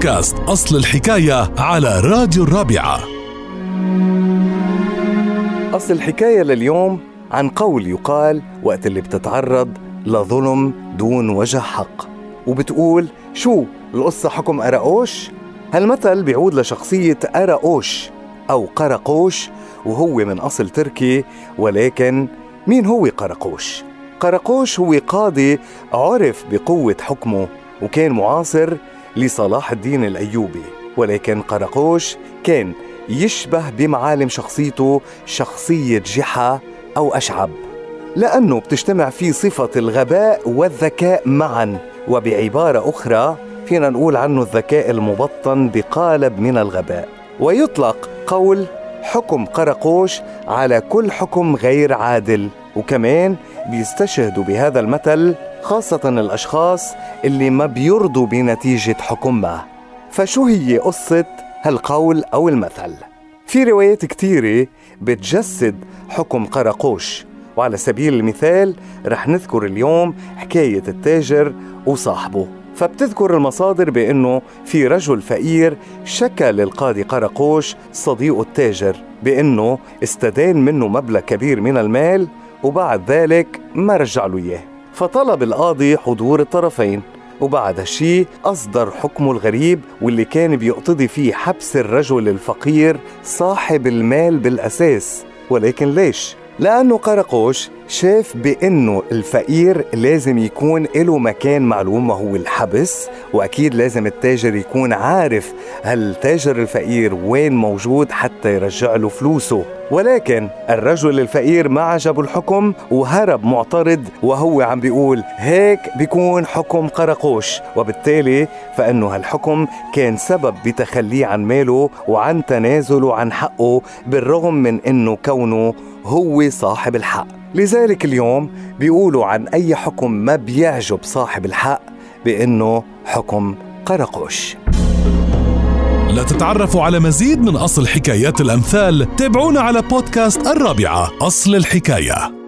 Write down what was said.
بودكاست أصل الحكاية على راديو الرابعة أصل الحكاية لليوم عن قول يقال وقت اللي بتتعرض لظلم دون وجه حق وبتقول شو القصة حكم أراقوش؟ هالمثل بيعود لشخصية أراقوش أو قرقوش وهو من أصل تركي ولكن مين هو قرقوش؟ قرقوش هو قاضي عرف بقوة حكمه وكان معاصر لصلاح الدين الأيوبي. ولكن قرقوش كان يشبه بمعالم شخصيته شخصية جحا أو أشعب. لأنه بتجتمع فيه صفة الغباء والذكاء معا. وبعبارة أخرى فينا نقول عنه الذكاء المبطن بقالب من الغباء. ويطلق قول حكم قرقوش على كل حكم غير عادل. وكمان بيستشهدوا بهذا المثل خاصة الأشخاص اللي ما بيرضوا بنتيجة حكمها. فشو هي قصة هالقول أو المثل؟ في روايات كتيرة بتجسد حكم قرقوش. وعلى سبيل المثال رح نذكر اليوم حكاية التاجر وصاحبه. فبتذكر المصادر بأنه في رجل فقير شكى للقاضي قرقوش صديقه التاجر بأنه استدان منه مبلغ كبير من المال وبعد ذلك ما رجع له إياه. فطلب القاضي حضور الطرفين وبعد هالشي أصدر حكمه الغريب واللي كان بيقتضي فيه حبس الرجل الفقير صاحب المال بالأساس ولكن ليش؟ لأنه قرقوش شاف بأنه الفقير لازم يكون له مكان معلوم وهو الحبس. وأكيد لازم التاجر يكون عارف هالتاجر الفقير وين موجود حتى يرجع له فلوسه. ولكن الرجل الفقير ما عجبه الحكم وهرب معترض وهو عم بيقول هيك بيكون حكم قرقوش. وبالتالي فإنه هالحكم كان سبب بتخليه عن ماله وعن تنازله عن حقه بالرغم من إنه كونه هو صاحب الحق. لذلك اليوم بيقولوا عن أي حكم ما بيعجب صاحب الحق بأنه حكم قرقوش. لتتعرفوا على مزيد من أصل حكايات الأمثال تابعونا على بودكاست الرابعة أصل الحكاية.